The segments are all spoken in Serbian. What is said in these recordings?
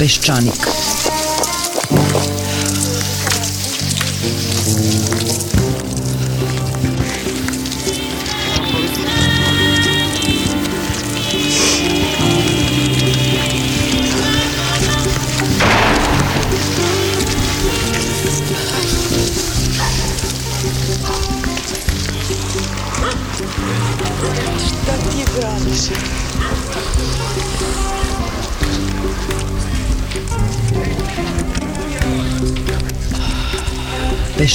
Peščanik.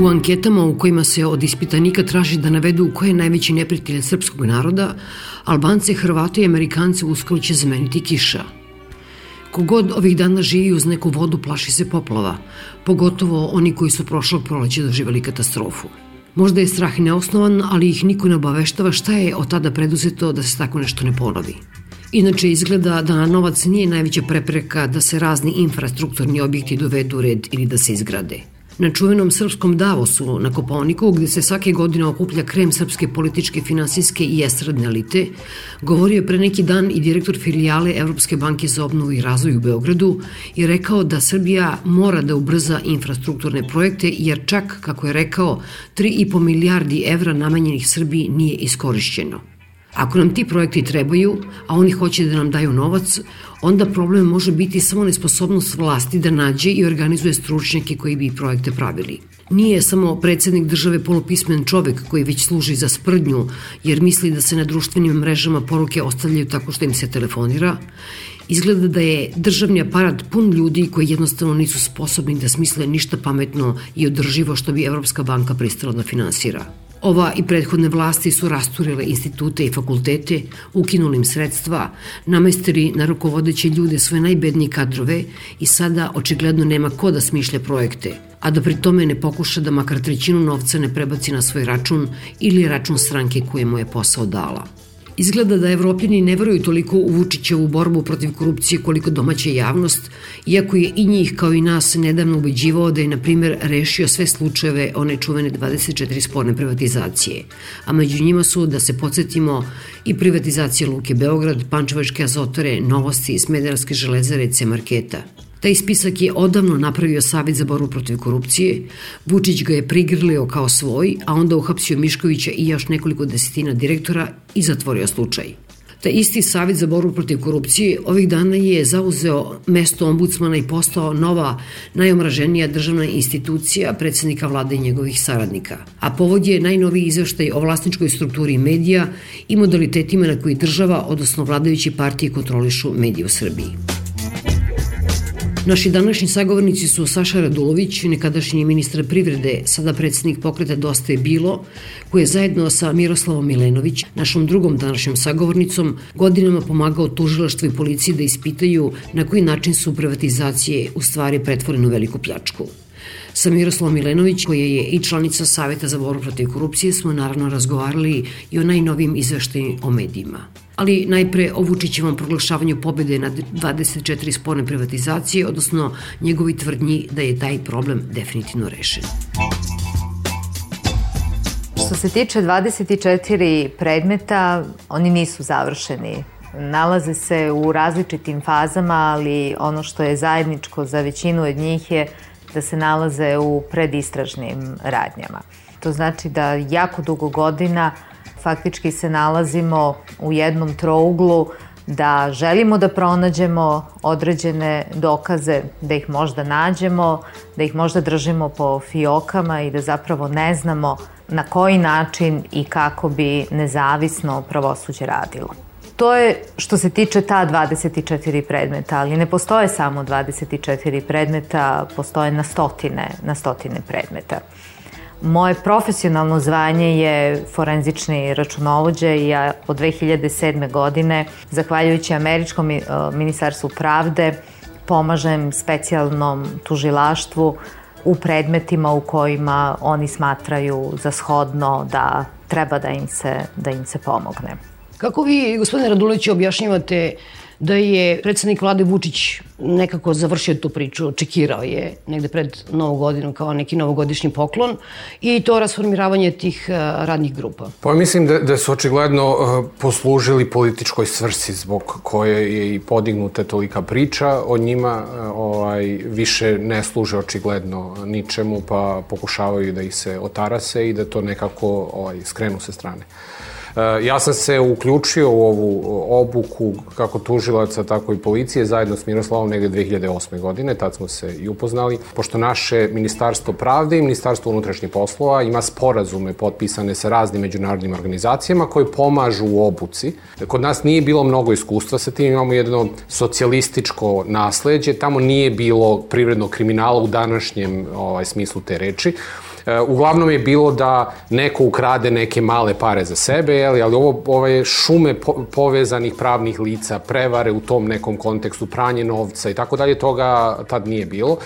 U anketama u kojima se od ispitanika traži da navedu ko je najveći neprijatelj srpskog naroda, Albance, Hrvate i Amerikance uskoro će zameniti kiša. Kogod ovih dana živi uz neku vodu plaši se poplava, pogotovo oni koji su prošlog proleća doživali katastrofu. Možda je strah neosnovan, ali ih niko ne obaveštava šta je od tada preduzeto da se tako nešto ne ponovi. Inače, izgleda da novac nije najveća prepreka da se razni infrastrukturni objekti dovedu u red ili da se izgrade. Na čuvenom srpskom Davosu na Koponiku, gde se svake godine okuplja krem srpske političke, finansijske i estradne elite, govorio je pre neki dan i direktor filijale Evropske banke za obnovu i razvoj u Beogradu i rekao da Srbija mora da ubrza infrastrukturne projekte, jer čak, kako je rekao, 3,5 milijardi evra namenjenih Srbiji nije iskorišćeno. Ako nam ti projekti trebaju, a oni hoće da nam daju novac, onda problem može biti samo nesposobnost vlasti da nađe i organizuje stručnjake koji bi projekte pravili. Nije samo predsednik države polopismen čovek koji već služi za sprdnju jer misli da se na društvenim mrežama poruke ostavljaju tako što im se telefonira. Izgleda da je državni aparat pun ljudi koji jednostavno nisu sposobni da smisle ništa pametno i održivo što bi Evropska banka pristala da finansira. Ova i prethodne vlasti su rasturile institute i fakultete, ukinuli im sredstva, namestili na rukovodeće ljude svoje najbednije kadrove i sada očigledno nema ko da smišlja projekte, a da pri tome ne pokuša da makar trećinu novca ne prebaci na svoj račun ili račun stranke koje mu je posao dala. Izgleda da evropljani ne veruju toliko u Vučićevu borbu protiv korupcije koliko domaća javnost, iako je i njih kao i nas nedavno ubeđivao da je, na primjer, rešio sve slučajeve one čuvene 24 sporne privatizacije. A među njima su, da se podsjetimo, i privatizacije Luke Beograd, Pančevačke azotare, Novosti, Smederske železare, C-marketa – Taj spisak je odavno napravio Savet za borbu protiv korupcije, Vučić ga je prigrlio kao svoj, a onda uhapsio Miškovića i još nekoliko desetina direktora i zatvorio slučaj. Taj isti Savet za borbu protiv korupcije ovih dana je zauzeo mesto ombudsmana i postao nova, najomraženija državna institucija predsednika vlade i njegovih saradnika. A povod je najnoviji izveštaj o vlasničkoj strukturi medija i modalitetima na koji država, odnosno vladajući partije, kontrolišu medije u Srbiji. Naši današnji sagovornici su Saša Radulović, nekadašnji ministar privrede, sada predsednik pokreta Dosta je bilo, koji je zajedno sa Miroslavom Milenović, našom drugom današnjom sagovornicom, godinama pomagao tužilaštvu i policiji da ispitaju na koji način su privatizacije u stvari pretvorene u veliku pljačku. Sa Miroslavom Milenović, koja je i članica Saveta za borbu protiv korupcije, smo naravno razgovarali i o najnovijim izveštajima o medijima ali najpre o Vučićevom proglašavanju pobede nad 24 sporne privatizacije, odnosno njegovi tvrdnji da je taj problem definitivno rešen. Što se tiče 24 predmeta, oni nisu završeni. Nalaze se u različitim fazama, ali ono što je zajedničko za većinu od njih je da se nalaze u predistražnim radnjama. To znači da jako dugo godina faktički se nalazimo u jednom trouglu da želimo da pronađemo određene dokaze, da ih možda nađemo, da ih možda držimo po fiokama i da zapravo ne znamo na koji način i kako bi nezavisno pravosuđe radilo. To je što se tiče ta 24 predmeta, ali ne postoje samo 24 predmeta, postoje na stotine, na stotine predmeta. Moje profesionalno zvanje je forenzični računovođe i ja od 2007. godine, zahvaljujući Američkom e, ministarstvu pravde, pomažem specijalnom tužilaštvu u predmetima u kojima oni smatraju za shodno da treba da im se, da im se pomogne. Kako vi, gospodine Radulović, objašnjavate da je predsednik vlade Vučić nekako završio tu priču, očekirao je negde pred novu godinu kao neki novogodišnji poklon i to rasformiravanje tih uh, radnih grupa. Pa mislim da, da su očigledno uh, poslužili političkoj svrsi zbog koje je i podignuta tolika priča. O njima uh, ovaj, više ne služe očigledno ničemu, pa pokušavaju da ih se otarase i da to nekako ovaj, skrenu sa strane. E, ja sam se uključio u ovu obuku kako tužilaca, tako i policije zajedno s Miroslavom negde 2008. godine, tad smo se i upoznali, pošto naše Ministarstvo pravde i Ministarstvo unutrašnjih poslova ima sporazume potpisane sa raznim međunarodnim organizacijama koje pomažu u obuci. Kod nas nije bilo mnogo iskustva sa tim, imamo jedno socijalističko nasledđe, tamo nije bilo privrednog kriminala u današnjem ovaj, smislu te reči. E, uglavnom je bilo da neko ukrade neke male pare za sebe, jeli, ali ovo, ove šume po, povezanih pravnih lica, prevare u tom nekom kontekstu, pranje novca i tako dalje, toga tad nije bilo.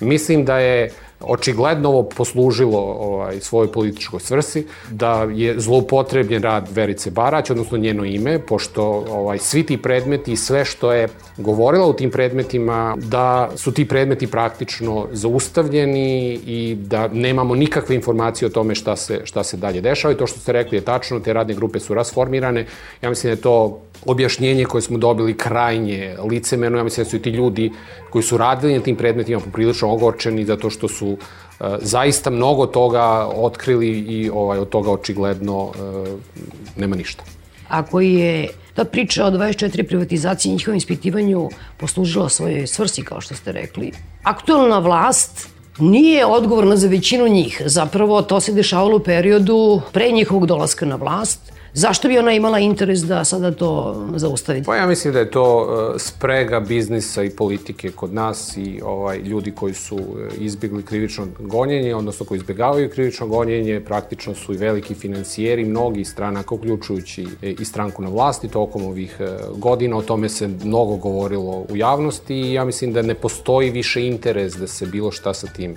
Mislim da je očigledno ovo poslužilo ovaj, svojoj političkoj svrsi, da je zloupotrebljen rad Verice Barać, odnosno njeno ime, pošto ovaj, svi ti predmeti i sve što je govorila u tim predmetima, da su ti predmeti praktično zaustavljeni i da nemamo nikakve informacije o tome šta se, šta se dalje dešava i to što ste rekli je tačno, te radne grupe su rasformirane. Ja mislim da je to objašnjenje koje smo dobili krajnje licemerno. Ja mislim da su i ti ljudi koji su radili na tim predmetima poprilično ogorčeni zato što su uh, zaista mnogo toga otkrili i ovaj, od toga očigledno uh, nema ništa. Ako je ta priča o 24 privatizacije i njihovom ispitivanju poslužila svojoj svrsi, kao što ste rekli, aktualna vlast nije odgovorna za većinu njih. Zapravo to se dešavalo u periodu pre njihovog dolaska na vlast, Zašto bi ona imala interes da sada to zaustavi? Pa ja mislim da je to e, sprega biznisa i politike kod nas i ovaj ljudi koji su e, izbjegli krivično gonjenje, odnosno koji izbjegavaju krivično gonjenje, praktično su i veliki financijeri, mnogi stranaka, uključujući e, i stranku na vlasti tokom ovih godina. O tome se mnogo govorilo u javnosti i ja mislim da ne postoji više interes da se bilo šta sa tim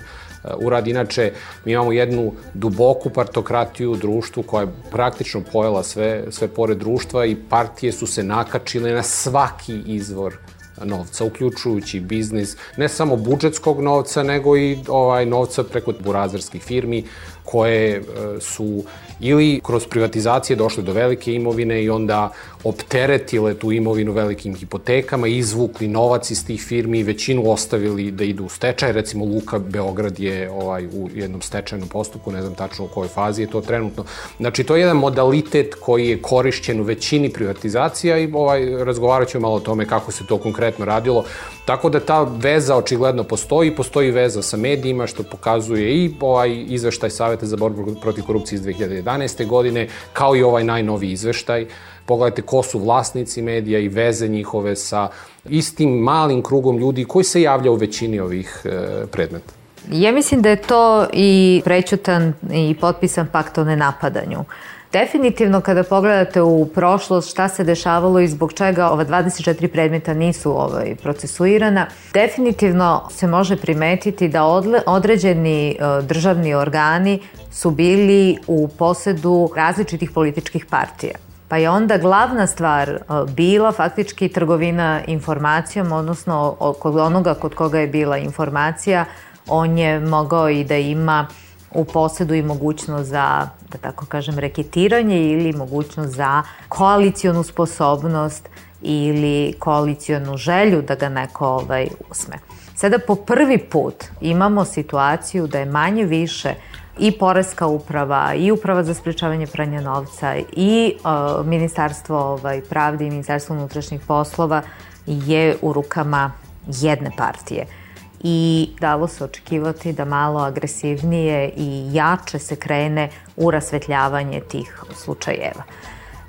uradi. Inače, mi imamo jednu duboku partokratiju u društvu koja je praktično pojela sve, sve pored društva i partije su se nakačile na svaki izvor novca, uključujući biznis, ne samo budžetskog novca, nego i ovaj novca preko burazerskih firmi koje e, su ili kroz privatizacije došle do velike imovine i onda opteretile tu imovinu velikim hipotekama, izvukli novac iz tih firmi i većinu ostavili da idu u stečaj. Recimo Luka Beograd je ovaj, u jednom stečajnom postupku, ne znam tačno u kojoj fazi je to trenutno. Znači, to je jedan modalitet koji je korišćen u većini privatizacija i ovaj, razgovarat ćemo malo o tome kako se to konkretno radilo. Tako da ta veza očigledno postoji, postoji veza sa medijima, što pokazuje i ovaj izveštaj Saveta za borbu protiv korupcije iz 2011. godine, kao i ovaj najnoviji izveštaj. Pogledajte ko su vlasnici medija i veze njihove sa istim malim krugom ljudi koji se javlja u većini ovih e, predmeta. Ja mislim da je to i prećutan i potpisan pakt o nenapadanju. Definitivno kada pogledate u prošlost šta se dešavalo i zbog čega ova 24 predmeta nisu ovaj, procesuirana, definitivno se može primetiti da određeni e, državni organi su bili u posedu različitih političkih partija. Pa je onda glavna stvar e, bila faktički trgovina informacijom, odnosno kod onoga kod koga je bila informacija, on je mogao i da ima u posedu i mogućnost za, da tako kažem, reketiranje ili mogućnost za koalicijonu sposobnost ili koalicijonu želju da ga neko ovaj, usme. Sada po prvi put imamo situaciju da je manje više i Poreska uprava, i Uprava za sprečavanje pranja novca, i uh, Ministarstvo ovaj, pravde i Ministarstvo unutrašnjih poslova je u rukama jedne partije i dalo se očekivati da malo agresivnije i jače se krene u rasvetljavanje tih slučajeva.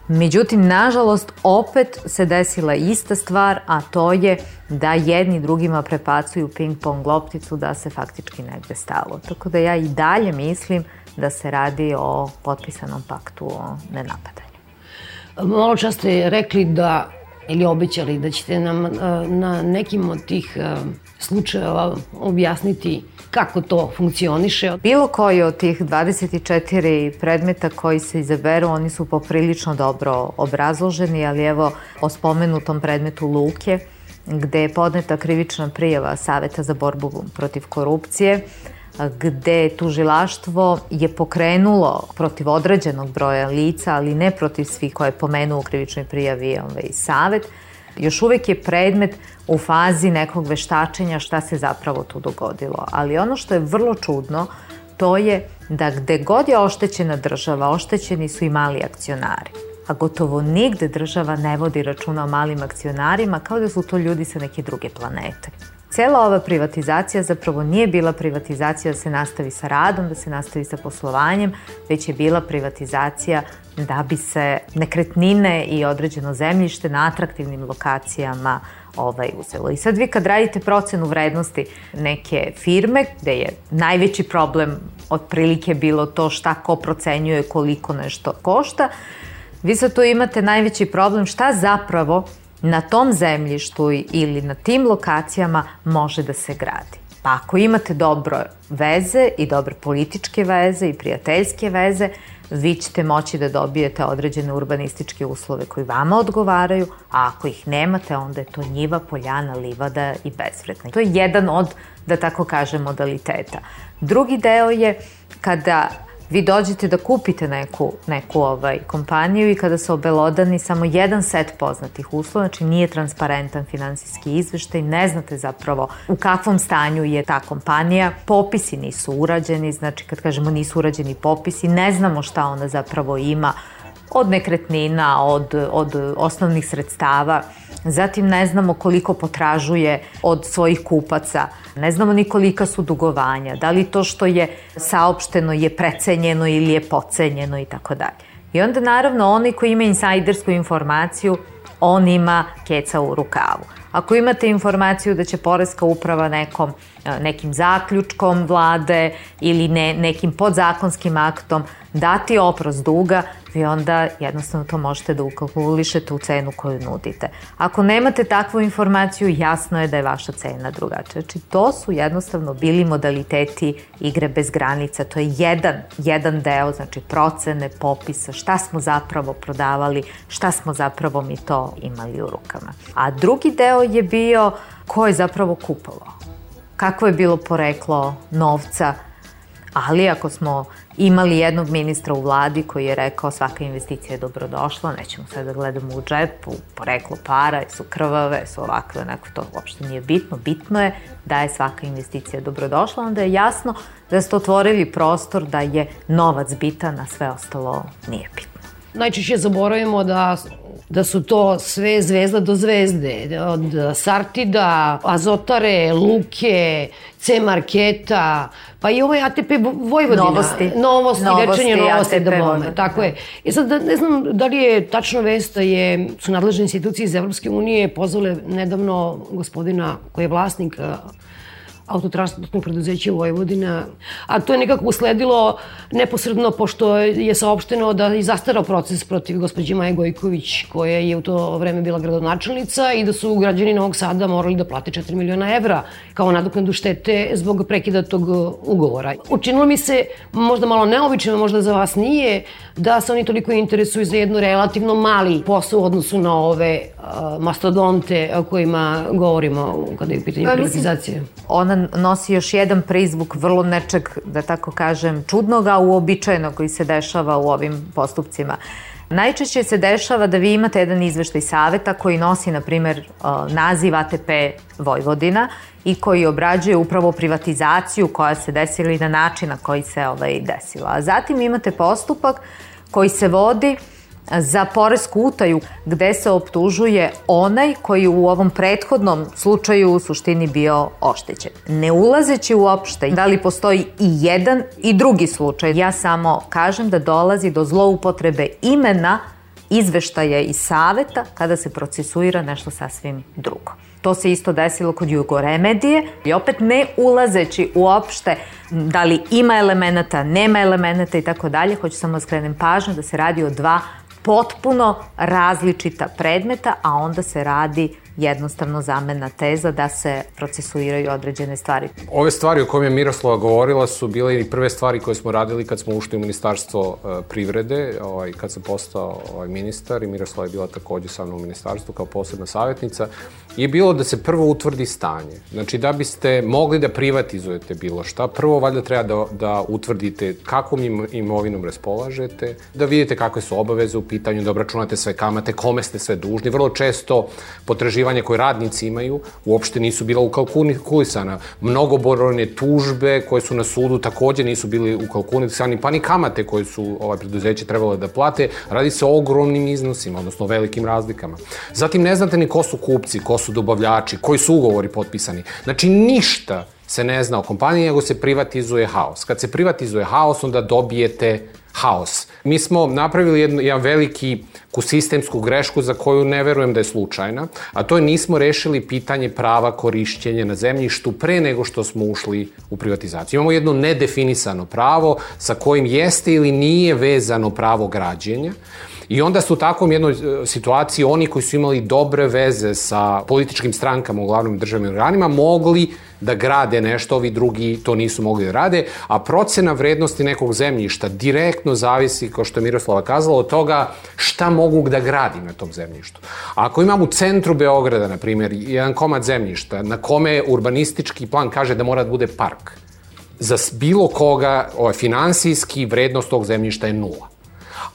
Međutim, nažalost, opet se desila ista stvar, a to je da jedni drugima prepacuju ping-pong lopticu da se faktički negde stalo. Tako da ja i dalje mislim da se radi o potpisanom paktu o nenapadanju. Malo čas ste rekli da ili obećali da ćete nam na nekim od tih slučajeva objasniti kako to funkcioniše. Bilo koji od tih 24 predmeta koji se izaberu, oni su poprilično dobro obrazloženi, ali evo o spomenutom predmetu Luke, gde je podneta krivična prijava Saveta za borbu protiv korupcije, gde tužilaštvo je pokrenulo protiv određenog broja lica, ali ne protiv svih koje je pomenuo u krivičnoj prijavi ovaj, savet, još uvek je predmet u fazi nekog veštačenja šta se zapravo tu dogodilo. Ali ono što je vrlo čudno, to je da gde god je oštećena država, oštećeni su i mali akcionari. A gotovo nigde država ne vodi računa o malim akcionarima kao da su to ljudi sa neke druge planete. Cela ova privatizacija zapravo nije bila privatizacija da se nastavi sa radom, da se nastavi sa poslovanjem, već je bila privatizacija da bi se nekretnine i određeno zemljište na atraktivnim lokacijama ovaj, uzelo. I sad vi kad radite procenu vrednosti neke firme, gde je najveći problem otprilike bilo to šta ko procenjuje koliko nešto košta, vi sad tu imate najveći problem šta zapravo na tom zemljištu ili na tim lokacijama može da se gradi. Pa ako imate dobro veze i dobre političke veze i prijateljske veze, vi ćete moći da dobijete određene urbanističke uslove koji vama odgovaraju, a ako ih nemate, onda je to njiva, poljana, livada i bezvredna. To je jedan od, da tako kažem, modaliteta. Drugi deo je kada vi dođete da kupite neku, neku ovaj, kompaniju i kada se obelodani samo jedan set poznatih uslova, znači nije transparentan finansijski izveštaj, ne znate zapravo u kakvom stanju je ta kompanija, popisi nisu urađeni, znači kad kažemo nisu urađeni popisi, ne znamo šta ona zapravo ima od nekretnina, od, od osnovnih sredstava, zatim ne znamo koliko potražuje od svojih kupaca, ne znamo ni kolika su dugovanja, da li to što je saopšteno je precenjeno ili je pocenjeno i tako dalje. I onda naravno oni koji ima insajdersku informaciju, on ima keca u rukavu. Ako imate informaciju da će Poreska uprava nekom, nekim zaključkom vlade ili ne, nekim podzakonskim aktom dati oprost duga, vi onda jednostavno to možete da ukalkulišete u cenu koju nudite. Ako nemate takvu informaciju, jasno je da je vaša cena drugačija. Znači, to su jednostavno bili modaliteti igre bez granica. To je jedan, jedan deo, znači procene, popisa, šta smo zapravo prodavali, šta smo zapravo mi to imali u rukama. A drugi deo je bio ko je zapravo kupovao. Kako je bilo poreklo novca, ali ako smo imali jednog ministra u vladi koji je rekao svaka investicija je dobrodošla, nećemo sad da gledamo u džep, u poreklo para, su krvave, su ovakve, onako to uopšte nije bitno. Bitno je da je svaka investicija dobrodošla, onda je jasno da ste otvorili prostor da je novac bitan, a sve ostalo nije bitno. Najčešće zaboravimo da da su to sve zvezda do zvezde, od Sartida, Azotare, Luke, C Marketa, pa i ovaj ATP Vojvodina. Novosti. Novosti, novosti večernje novosti, da bome. Tako je. I sad ne znam da li je tačno vest da je, su nadležne institucije iz Evropske unije pozvale nedavno gospodina koji je vlasnik autotransportnog preduzeća Vojvodina, a to je nekako usledilo neposredno pošto je saopšteno da je zastarao proces protiv gospođe Maje Gojković koja je u to vreme bila gradonačelnica i da su građani Novog Sada morali da plate 4 miliona evra kao nadoknadu štete zbog prekida tog ugovora. Učinilo mi se možda malo neobično, možda za vas nije, da se oni toliko interesuju za jednu relativno mali posao u odnosu na ove uh, mastodonte o kojima govorimo kada je u pitanju pa, privatizacije. Ona nosi još jedan prizvuk vrlo nečeg, da tako kažem, čudnoga, uobičajenog koji se dešava u ovim postupcima. Najčešće se dešava da vi imate jedan izveštaj saveta koji nosi, na primer, naziv ATP Vojvodina i koji obrađuje upravo privatizaciju koja se desila i na način na koji se ovaj, desila. A zatim imate postupak koji se vodi za poresku utaju gde se optužuje onaj koji u ovom prethodnom slučaju u suštini bio oštećen. Ne ulazeći uopšte da li postoji i jedan i drugi slučaj, ja samo kažem da dolazi do zloupotrebe imena izveštaja i saveta kada se procesuira nešto sasvim drugo. To se isto desilo kod Jugoremedije i opet ne ulazeći uopšte da li ima elemenata, nema elemenata i tako dalje, hoću samo da skrenem pažnju da se radi o dva potpuno različita predmeta, a onda se radi jednostavno zamena teza da se procesuiraju određene stvari. Ove stvari o kojima je Miroslava govorila su bile i prve stvari koje smo radili kad smo ušli u Ministarstvo e, privrede, ovaj, kad sam postao ovaj, ministar i Miroslava je bila takođe sa mnom u ministarstvu kao posebna savjetnica, je bilo da se prvo utvrdi stanje. Znači, da biste mogli da privatizujete bilo šta, prvo valjda treba da, da utvrdite kakvom imovinom raspolažete, da vidite kakve su obaveze u pitanju, da obračunate sve kamate, kome ste sve dužni. Vrlo često potraživanja koje radnici imaju uopšte nisu bila ukalkulisana. Mnogoborone tužbe koje su na sudu takođe nisu bili ukalkulisani, pa ni kamate koje su ovaj, preduzeće trebalo da plate. Radi se o ogromnim iznosima, odnosno velikim razlikama. Zatim ne znate ni ko su kupci, ko su dobavljači, koji su ugovori potpisani. Znači ništa se ne zna o kompaniji, nego se privatizuje haos. Kad se privatizuje haos, onda dobijete haos. Mi smo napravili jednu, jedan veliki sistemsku grešku za koju ne verujem da je slučajna, a to je nismo rešili pitanje prava korišćenja na zemljištu pre nego što smo ušli u privatizaciju. Imamo jedno nedefinisano pravo sa kojim jeste ili nije vezano pravo građenja, I onda su u takvom jednoj e, situaciji oni koji su imali dobre veze sa političkim strankama, uglavnom državnim organima, mogli da grade nešto, ovi drugi to nisu mogli da rade, a procena vrednosti nekog zemljišta direktno zavisi, kao što je Miroslava kazala, od toga šta mogu da gradim na tom zemljištu. Ako imam u centru Beograda, na primjer, jedan komad zemljišta na kome urbanistički plan kaže da mora da bude park, za bilo koga ovaj, finansijski vrednost tog zemljišta je nula.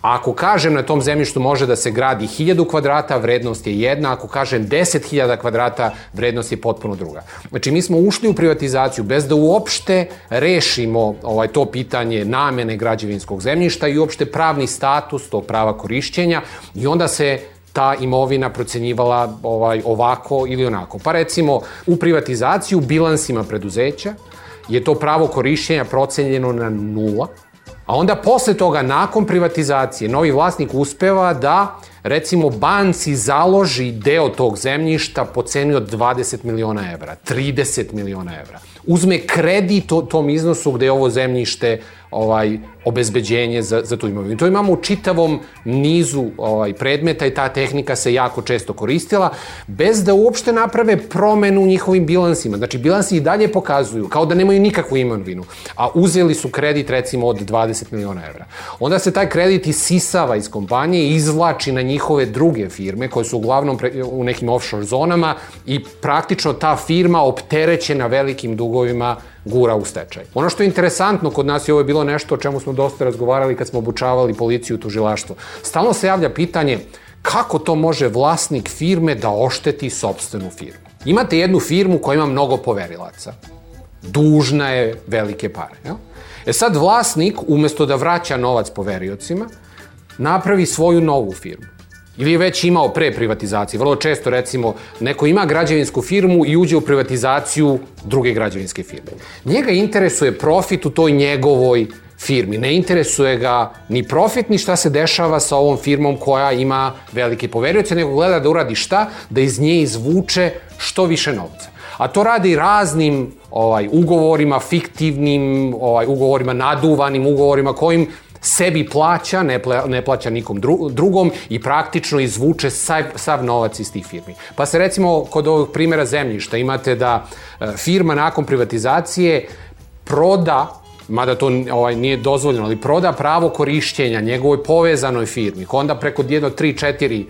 A ako kažem na tom zemljištu može da se gradi 1000 kvadrata, vrednost je jedna, ako kažem 10.000 kvadrata, vrednost je potpuno druga. Znači, mi smo ušli u privatizaciju bez da uopšte rešimo ovaj, to pitanje namene građevinskog zemljišta i uopšte pravni status tog prava korišćenja i onda se ta imovina procenjivala ovaj, ovako ili onako. Pa recimo, u privatizaciju bilansima preduzeća je to pravo korišćenja procenjeno na nula, A onda posle toga, nakon privatizacije, novi vlasnik uspeva da, recimo, banci založi deo tog zemljišta po ceni od 20 miliona evra, 30 miliona evra. Uzme kredit o tom iznosu gde je ovo zemljište ovaj, obezbeđenje za, za tu imovinu. To imamo u čitavom nizu ovaj, predmeta i ta tehnika se jako često koristila, bez da uopšte naprave promenu u njihovim bilansima. Znači, bilansi i dalje pokazuju kao da nemaju nikakvu imovinu, a uzeli su kredit recimo od 20 miliona evra. Onda se taj kredit isisava iz kompanije i izvlači na njihove druge firme, koje su uglavnom pre, u nekim offshore zonama i praktično ta firma opterećena velikim dugovima gura u stečaj. Ono što je interesantno kod nas je ovo je bilo nešto o čemu smo dosta razgovarali kad smo obučavali policiju i tužilaštvo. Stalno se javlja pitanje kako to može vlasnik firme da ošteti sobstvenu firmu. Imate jednu firmu koja ima mnogo poverilaca. Dužna je velike pare. Jel? E sad vlasnik, umesto da vraća novac poveriocima, napravi svoju novu firmu ili je već imao pre privatizacije. Vrlo često, recimo, neko ima građevinsku firmu i uđe u privatizaciju druge građevinske firme. Njega interesuje profit u toj njegovoj firmi. Ne interesuje ga ni profit, ni šta se dešava sa ovom firmom koja ima velike poverioce, nego gleda da uradi šta, da iz nje izvuče što više novca. A to radi raznim ovaj ugovorima, fiktivnim ovaj ugovorima, naduvanim ugovorima kojim sebi plaća, ne, pla, ne plaća nikom dru, drugom i praktično izvuče sav, sav novac iz tih firmi. Pa se recimo kod ovog primjera zemljišta imate da e, firma nakon privatizacije proda mada to ovaj, nije dozvoljeno, ali proda pravo korišćenja njegovoj povezanoj firmi, onda preko jedno, tri, četiri e,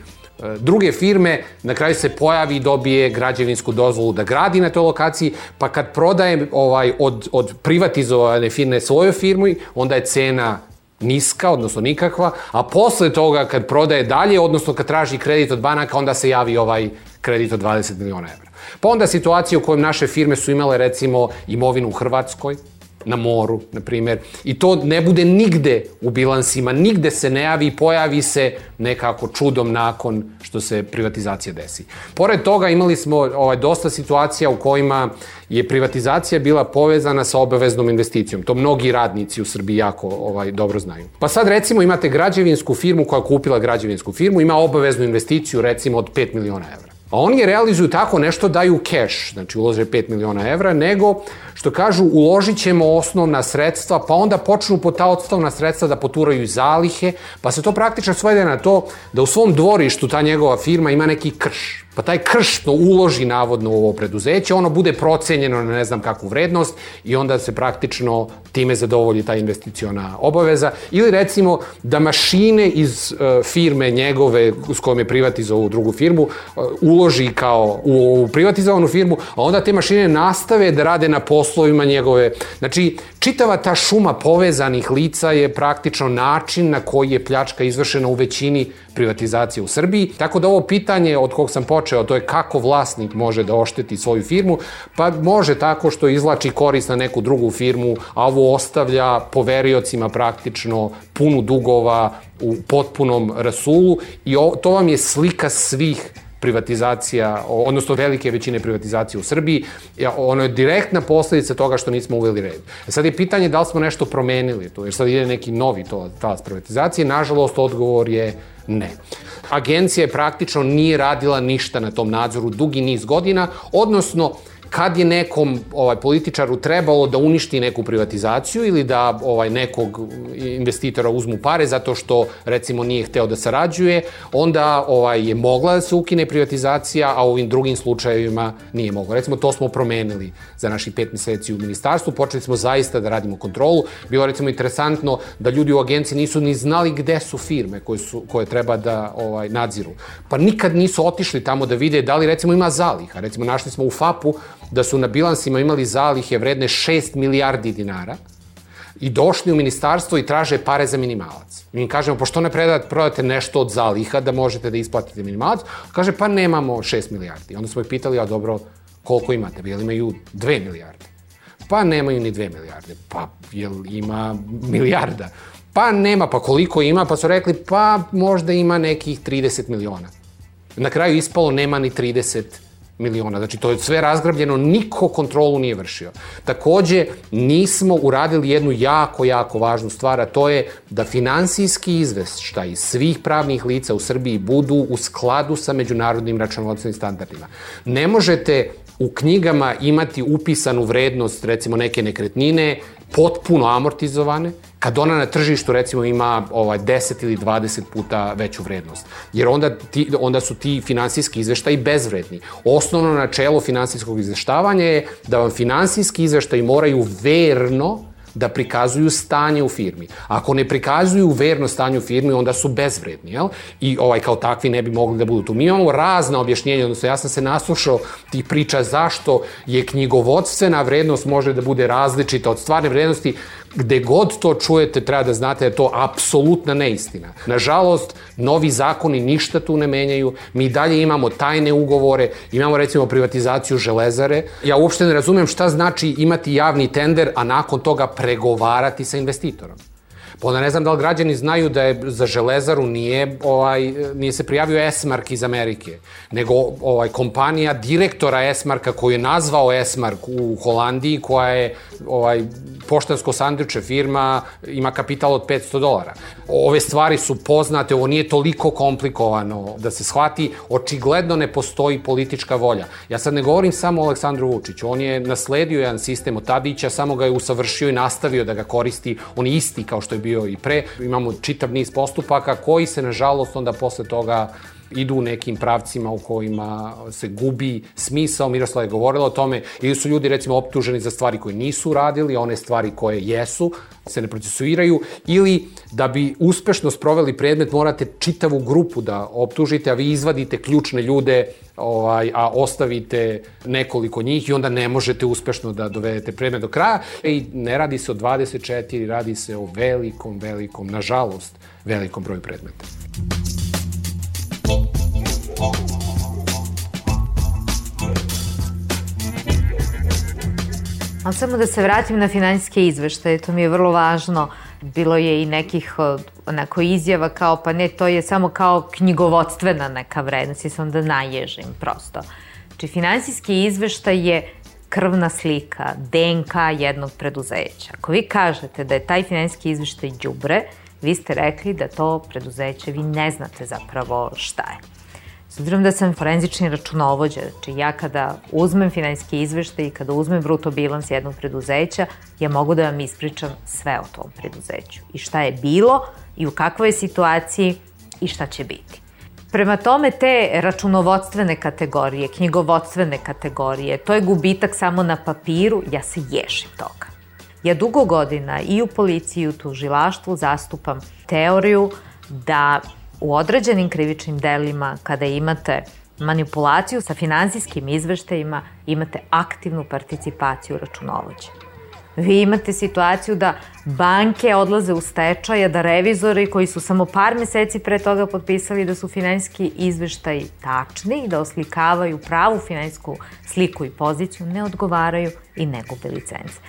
druge firme, na kraju se pojavi i dobije građevinsku dozvolu da gradi na toj lokaciji, pa kad prodaje ovaj, od, od privatizovane firme svojoj firmi, onda je cena niska, odnosno nikakva, a posle toga kad prodaje dalje, odnosno kad traži kredit od banaka, onda se javi ovaj kredit od 20 miliona evra. Pa onda situacija u kojoj naše firme su imale recimo imovinu u Hrvatskoj, na moru, na primjer, i to ne bude nigde u bilansima, nigde se ne javi i pojavi se nekako čudom nakon što se privatizacija desi. Pored toga imali smo ovaj, dosta situacija u kojima je privatizacija bila povezana sa obaveznom investicijom. To mnogi radnici u Srbiji jako ovaj, dobro znaju. Pa sad recimo imate građevinsku firmu koja kupila građevinsku firmu, ima obaveznu investiciju recimo od 5 miliona evra. A oni je realizuju tako nešto daju cash, znači ulože 5 miliona evra, nego što kažu uložit ćemo osnovna sredstva, pa onda počnu po ta osnovna sredstva da poturaju zalihe, pa se to praktično svede na to da u svom dvorištu ta njegova firma ima neki krš. Pa taj krš to uloži navodno u ovo preduzeće, ono bude procenjeno na ne znam kakvu vrednost i onda se praktično time zadovolji ta investiciona obaveza. Ili recimo da mašine iz uh, firme njegove s kojom je privatizovao drugu firmu uh, uloži kao u, u privatizovanu firmu, a onda te mašine nastave da rade na poslovima njegove. Znači, čitava ta šuma povezanih lica je praktično način na koji je pljačka izvršena u većini privatizacije u Srbiji. Tako da ovo pitanje od kog sam počeo, to je kako vlasnik može da ošteti svoju firmu, pa može tako što izlači korist na neku drugu firmu, a ovo ostavlja poveriocima praktično punu dugova u potpunom rasulu i to vam je slika svih privatizacija, odnosno velike većine privatizacije u Srbiji, ono je direktna posledica toga što nismo uveli red. E sad je pitanje da li smo nešto promenili tu, jer sad ide neki novi to, talas privatizacije, nažalost odgovor je ne. Agencija je praktično nije radila ništa na tom nadzoru dugi niz godina, odnosno kad je nekom ovaj političaru trebalo da uništi neku privatizaciju ili da ovaj nekog investitora uzmu pare zato što recimo nije hteo da sarađuje, onda ovaj je mogla da se ukine privatizacija, a u ovim drugim slučajevima nije mogla. Recimo to smo promenili za naših pet meseci u ministarstvu, počeli smo zaista da radimo kontrolu. Bilo recimo interesantno da ljudi u agenciji nisu ni znali gde su firme koje su koje treba da ovaj nadziru. Pa nikad nisu otišli tamo da vide da li recimo ima zaliha. Recimo našli smo u FAP-u da su na bilansima imali zalihe vredne 6 milijardi dinara i došli u ministarstvo i traže pare za minimalac. Mi im kažemo, pošto ne predate, prodate nešto od zaliha da možete da isplatite minimalac? Kaže, pa nemamo 6 milijardi. Onda smo ih pitali, a dobro, koliko imate? Jel imaju 2 milijarde? Pa nemaju ni 2 milijarde. Pa jel ima milijarda? Pa nema, pa koliko ima? Pa su rekli, pa možda ima nekih 30 miliona. Na kraju ispalo nema ni 30 miliona. Znači, to je sve razgrabljeno, niko kontrolu nije vršio. Takođe, nismo uradili jednu jako, jako važnu stvar, a to je da finansijski izveštaj svih pravnih lica u Srbiji budu u skladu sa međunarodnim računovodstvenim standardima. Ne možete u knjigama imati upisanu vrednost, recimo neke nekretnine, potpuno amortizovane, kad ona na tržištu recimo ima ovaj 10 ili 20 puta veću vrednost. Jer onda, ti, onda su ti finansijski izveštaji bezvredni. Osnovno načelo finansijskog izveštavanja je da vam finansijski izveštaji moraju verno da prikazuju stanje u firmi. Ako ne prikazuju verno stanje u firmi, onda su bezvredni, jel? I ovaj, kao takvi ne bi mogli da budu tu. Mi imamo razna objašnjenja, odnosno ja sam se naslušao tih priča zašto je knjigovodstvena vrednost može da bude različita od stvarne vrednosti, gde god to čujete, treba da znate da je to apsolutna neistina. Nažalost, novi zakoni ništa tu ne menjaju, mi dalje imamo tajne ugovore, imamo recimo privatizaciju železare. Ja uopšte ne razumem šta znači imati javni tender, a nakon toga pregovarati sa investitorom. Onda ne znam da li građani znaju da je za železaru nije, ovaj, nije se prijavio Esmark iz Amerike, nego ovaj, kompanija direktora Esmarka koju je nazvao Esmark u Holandiji, koja je ovaj, poštansko sandviče firma, ima kapital od 500 dolara. Ove stvari su poznate, ovo nije toliko komplikovano da se shvati, očigledno ne postoji politička volja. Ja sad ne govorim samo o Aleksandru Vučiću, on je nasledio jedan sistem od Tadića, samo ga je usavršio i nastavio da ga koristi, on je isti kao što je bio i pre. Imamo čitav niz postupaka koji se, nažalost, onda posle toga idu u nekim pravcima u kojima se gubi smisao. Miroslava je govorila o tome, ili su ljudi recimo optuženi za stvari koje nisu uradili, a one stvari koje jesu se ne procesuiraju, ili da bi uspešno sproveli predmet morate čitavu grupu da optužite, a vi izvadite ključne ljude, ovaj, a ostavite nekoliko njih i onda ne možete uspešno da dovedete predmet do kraja. I ne radi se o 24, radi se o velikom, velikom, nažalost, velikom broju predmeta. Ali samo da se vratim na finansijske izveštaje, to mi je vrlo važno. Bilo je i nekih onako izjava kao pa ne, to je samo kao knjigovodstvena neka vrednost i da naježim prosto. Znači, finansijski izveštaj je krvna slika, DNK jednog preduzeća. Ako vi kažete da je taj finansijski izveštaj đubre, vi ste rekli da to preduzeće vi ne znate zapravo šta je. S obzirom da sam forenzični računovođa, znači ja kada uzmem finansijski izveštaj i kada uzmem bruto bilans jednog preduzeća, ja mogu da vam ispričam sve o tom preduzeću. I šta je bilo, i u kakvoj je situaciji, i šta će biti. Prema tome, te računovodstvene kategorije, knjigovodstvene kategorije, to je gubitak samo na papiru, ja se ješim toga. Ja dugo godina i u policiji i u tužilaštvu zastupam teoriju da u određenim krivičnim delima, kada imate manipulaciju sa finansijskim izveštajima, imate aktivnu participaciju računovođe. Vi imate situaciju da banke odlaze u stečaj, da revizori koji su samo par meseci pre toga potpisali da su finansijski izveštaji tačni i da oslikavaju pravu finansijsku sliku i poziciju, ne odgovaraju i ne gube licence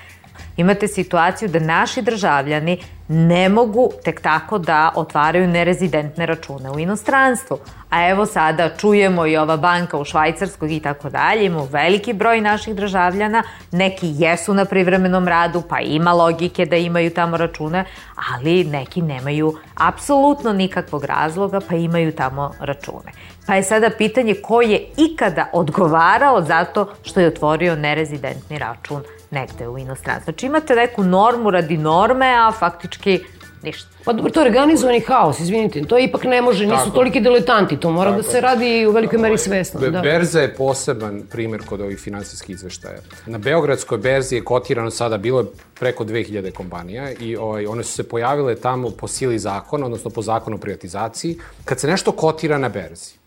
imate situaciju da naši državljani ne mogu tek tako da otvaraju nerezidentne račune u inostranstvu. A evo sada čujemo i ova banka u Švajcarskoj i tako dalje, imamo veliki broj naših državljana, neki jesu na privremenom radu, pa ima logike da imaju tamo račune, ali neki nemaju apsolutno nikakvog razloga, pa imaju tamo račune. Pa je sada pitanje ko je ikada odgovarao zato što je otvorio nerezidentni račun negde u inostranstvu. Znači imate neku normu radi norme, a faktički ništa. Pa dobro, to je organizovani haos, izvinite, to ipak ne može, nisu Tako. toliki diletanti, to mora da Tako. da se radi u velikoj meri svesno. Be, da. Berza je poseban primer kod ovih finansijskih izveštaja. Na Beogradskoj berzi je kotirano sada, bilo je preko 2000 kompanija i ovaj, one su se pojavile tamo po sili zakona, odnosno po zakonu o privatizaciji. Kad se nešto kotira na berzi,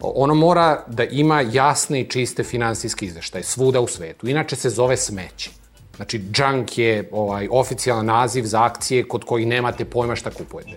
ono mora da ima jasne i čiste finansijske izveštaje svuda u svetu. Inače se zove smeće. Znači, junk je ovaj, oficijalan naziv za akcije kod kojih nemate pojma šta kupujete.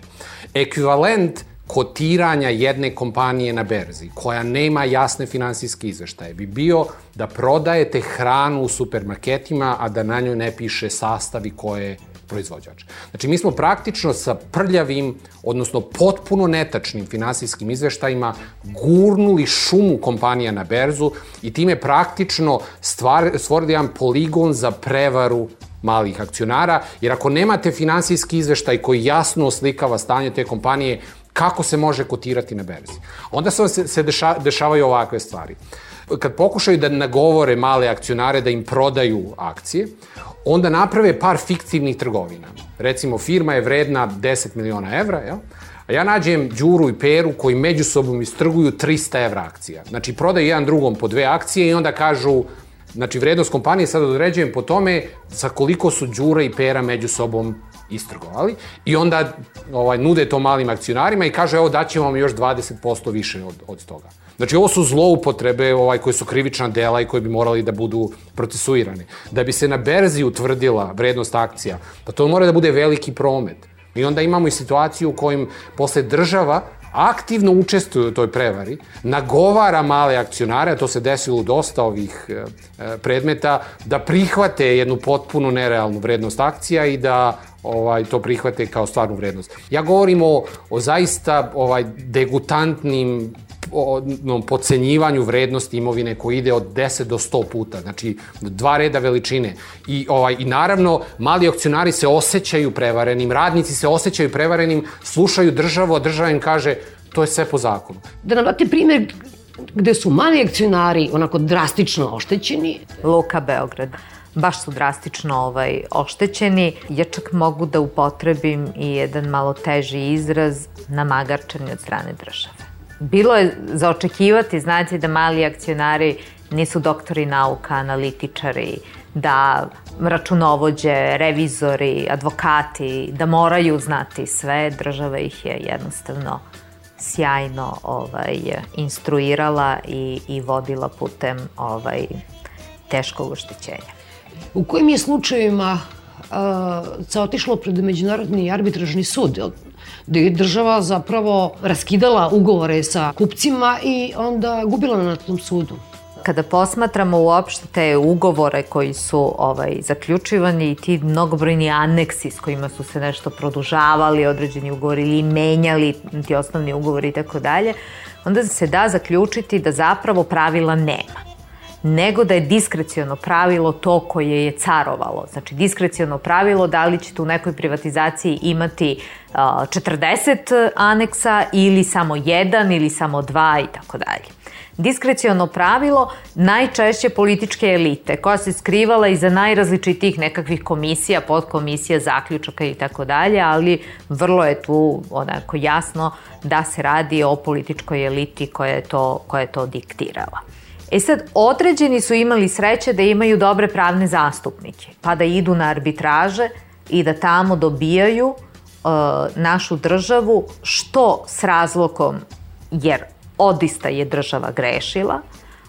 Ekvivalent kotiranja jedne kompanije na berzi, koja nema jasne finansijske izveštaje, bi bio da prodajete hranu u supermarketima, a da na njoj ne piše sastavi koje proizvođač. Znači, mi smo praktično sa prljavim, odnosno potpuno netačnim finansijskim izveštajima gurnuli šumu kompanija na berzu i time praktično stvar, stvorili jedan poligon za prevaru malih akcionara, jer ako nemate finansijski izveštaj koji jasno oslikava stanje te kompanije, kako se može kotirati na berzi? Onda se, se deša, dešavaju ovakve stvari. Kad pokušaju da nagovore male akcionare da im prodaju akcije, onda naprave par fiktivnih trgovina. Recimo, firma je vredna 10 miliona evra, jel? A ja nađem Đuru i Peru koji međusobom istrguju 300 evra akcija. Znači, prodaju jedan drugom po dve akcije i onda kažu, znači, vrednost kompanije sad određujem po tome za koliko su Đura i Pera međusobom istrgovali i onda ovaj, nude to malim akcionarima i kaže, evo, daćemo vam još 20% više od, od toga. Znači, ovo su zloupotrebe ovaj, koje su krivična dela i koje bi morali da budu procesuirane. Da bi se na berzi utvrdila vrednost akcija, pa to mora da bude veliki promet. I onda imamo i situaciju u kojim posle država aktivno učestvuju u toj prevari, nagovara male akcionare, a to se desilo u dosta ovih e, e, predmeta, da prihvate jednu potpuno nerealnu vrednost akcija i da ovaj to prihvate kao stvarnu vrednost. Ja govorim o, o zaista ovaj degutantnim onom pocenjivanju vrednosti imovine koji ide od 10 do 100 puta, znači dva reda veličine. I, ovaj, I naravno, mali akcionari se osjećaju prevarenim, radnici se osjećaju prevarenim, slušaju državu, a država im kaže to je sve po zakonu. Da nam date primjer gde su mali akcionari onako drastično oštećeni? Luka Beograd baš su drastično ovaj, oštećeni. Ja čak mogu da upotrebim i jedan malo teži izraz namagarčani od strane države bilo je za očekivati, znači da mali akcionari nisu doktori nauka, analitičari, da računovođe, revizori, advokati, da moraju znati sve, država ih je jednostavno sjajno ovaj, instruirala i, i vodila putem ovaj, teškog oštećenja. U kojim je slučajevima uh, otišlo pred Međunarodni arbitražni sud? Da je država zapravo raskidala ugovore sa kupcima i onda gubila na tom sudu. Kada posmatramo uopšte te ugovore koji su ovaj, zaključivani i ti mnogobrojni aneksi s kojima su se nešto produžavali, određeni ugovori ili menjali ti osnovni ugovori i tako dalje, onda se da zaključiti da zapravo pravila nema nego da je diskreciono pravilo to koje je carovalo. Znači, diskreciono pravilo da li ćete u nekoj privatizaciji imati 40 aneksa ili samo jedan ili samo dva i tako dalje. Diskreciono pravilo najčešće političke elite koja se skrivala iza najrazličitih nekakvih komisija, podkomisija, zaključaka i tako dalje, ali vrlo je tu onako jasno da se radi o političkoj eliti koja je to, koja je to diktirala. E sad, određeni su imali sreće da imaju dobre pravne zastupnike, pa da idu na arbitraže i da tamo dobijaju uh, našu državu što s razlokom, jer odista je država grešila,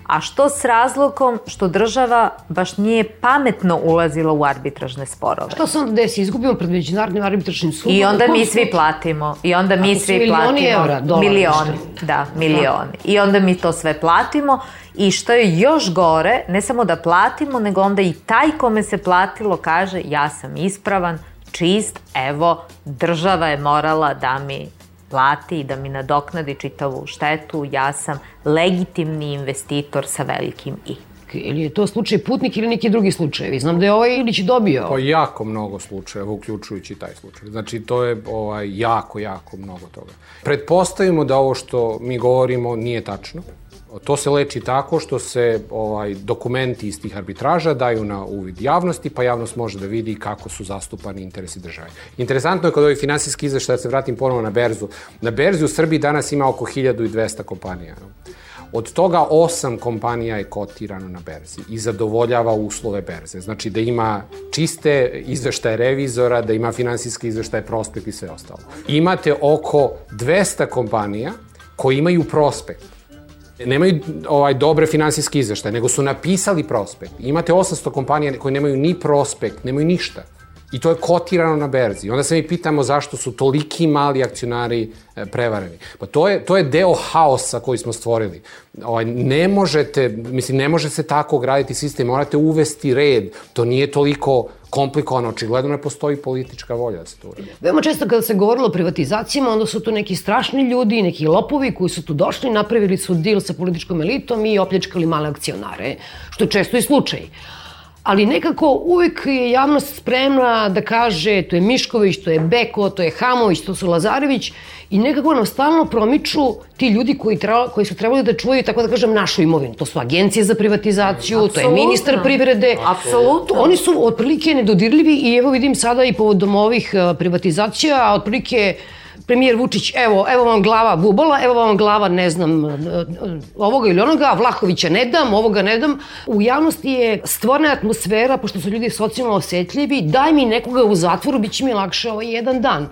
a što s razlogom što država baš nije pametno ulazila u arbitražne sporove. Što se onda desi? Izgubimo pred međunarodnim arbitražnim sudom? I onda mi svi platimo. I onda mi svi milioni platimo. evra, dolara, milioni, da, milioni. I onda mi to sve platimo i što je još gore, ne samo da platimo, nego onda i taj kome se platilo kaže ja sam ispravan, čist, evo, država je morala da mi plati i da mi nadoknadi čitavu štetu, ja sam legitimni investitor sa velikim i. Ili je to slučaj putnik ili neki drugi slučajevi? Znam da je ovaj Ilić dobio. Pa jako mnogo slučajeva, uključujući taj slučaj. Znači, to je ovaj, jako, jako mnogo toga. Pretpostavimo da ovo što mi govorimo nije tačno. To se leči tako što se ovaj dokumenti iz tih arbitraža daju na uvid javnosti, pa javnost može da vidi kako su zastupani interesi države. Interesantno je kod ovih finansijskih izveštaja, da se vratim ponovo na berzu. Na berzi u Srbiji danas ima oko 1200 kompanija. Od toga osam kompanija je kotirano na berzi i zadovoljava uslove berze. Znači da ima čiste izveštaje revizora, da ima finansijski izveštaje prospekt i sve ostalo. Imate oko 200 kompanija koji imaju prospekt nemaju ovaj dobre finansijske izveštaje, nego su napisali prospekt. Imate 800 kompanija koje nemaju ni prospekt, nemaju ništa. I to je kotirano na berzi. Onda se mi pitamo zašto su toliki mali akcionari e, prevareni. Pa to je, to je deo haosa koji smo stvorili. Ovaj, ne možete, mislim, ne može se tako graditi sistem, morate uvesti red. To nije toliko komplikovano, očigledno ne postoji politička volja da se to uradi. Veoma često kada se govorilo o privatizacijama, onda su tu neki strašni ljudi, neki lopovi koji su tu došli, napravili su dil sa političkom elitom i opljačkali male akcionare, što je često i slučaj ali nekako uvek je javnost spremna da kaže to je Mišković, to je Beko, to je Hamović, to su Lazarević i nekako nam stalno promiču ti ljudi koji, treba, koji su trebali da čuvaju, tako da kažem, našu imovinu. To su agencije za privatizaciju, Absolutno. to je ministar privrede. Apsolutno. Oni su otprilike nedodirljivi i evo vidim sada i povodom ovih privatizacija, a otprilike premijer Vučić, evo, evo vam glava Bubola, evo vam glava, ne znam, ovoga ili onoga, Vlahovića ne dam, ovoga ne dam. U javnosti je stvorna atmosfera, pošto su ljudi socijalno osetljivi, daj mi nekoga u zatvoru, bit će mi lakše ovaj jedan dan.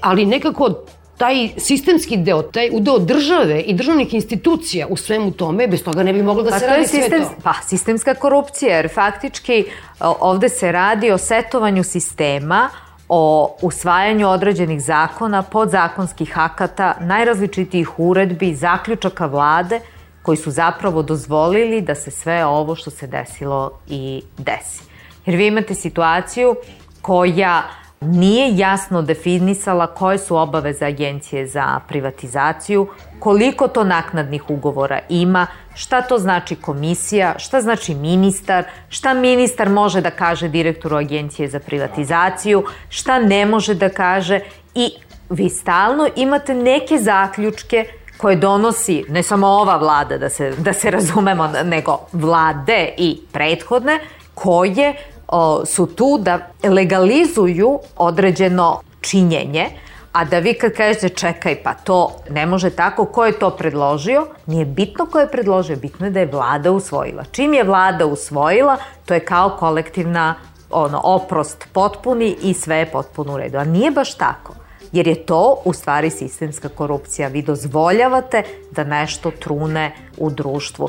Ali nekako taj sistemski deo, taj udeo države i državnih institucija u svemu tome, bez toga ne bi moglo da pa se radi sistem, sve to. Pa, sistemska korupcija, jer faktički ovde se radi o setovanju sistema, o usvajanju određenih zakona, podzakonskih akata, najrazličitijih uredbi, zaključaka vlade, koji su zapravo dozvolili da se sve ovo što se desilo i desi. Jer vi imate situaciju koja nije jasno definisala koje su obaveze agencije za privatizaciju, koliko to naknadnih ugovora ima, šta to znači komisija, šta znači ministar, šta ministar može da kaže direktoru agencije za privatizaciju, šta ne može da kaže i vi stalno imate neke zaključke koje donosi ne samo ova vlada, da se, da se razumemo, nego vlade i prethodne, koje o, su tu da legalizuju određeno činjenje, a da vi kad kažete čekaj pa to ne može tako, ko je to predložio, nije bitno ko je predložio, bitno je da je vlada usvojila. Čim je vlada usvojila, to je kao kolektivna ono, oprost potpuni i sve je potpuno u redu. A nije baš tako jer je to u stvari sistemska korupcija. Vi dozvoljavate da nešto trune u društvu.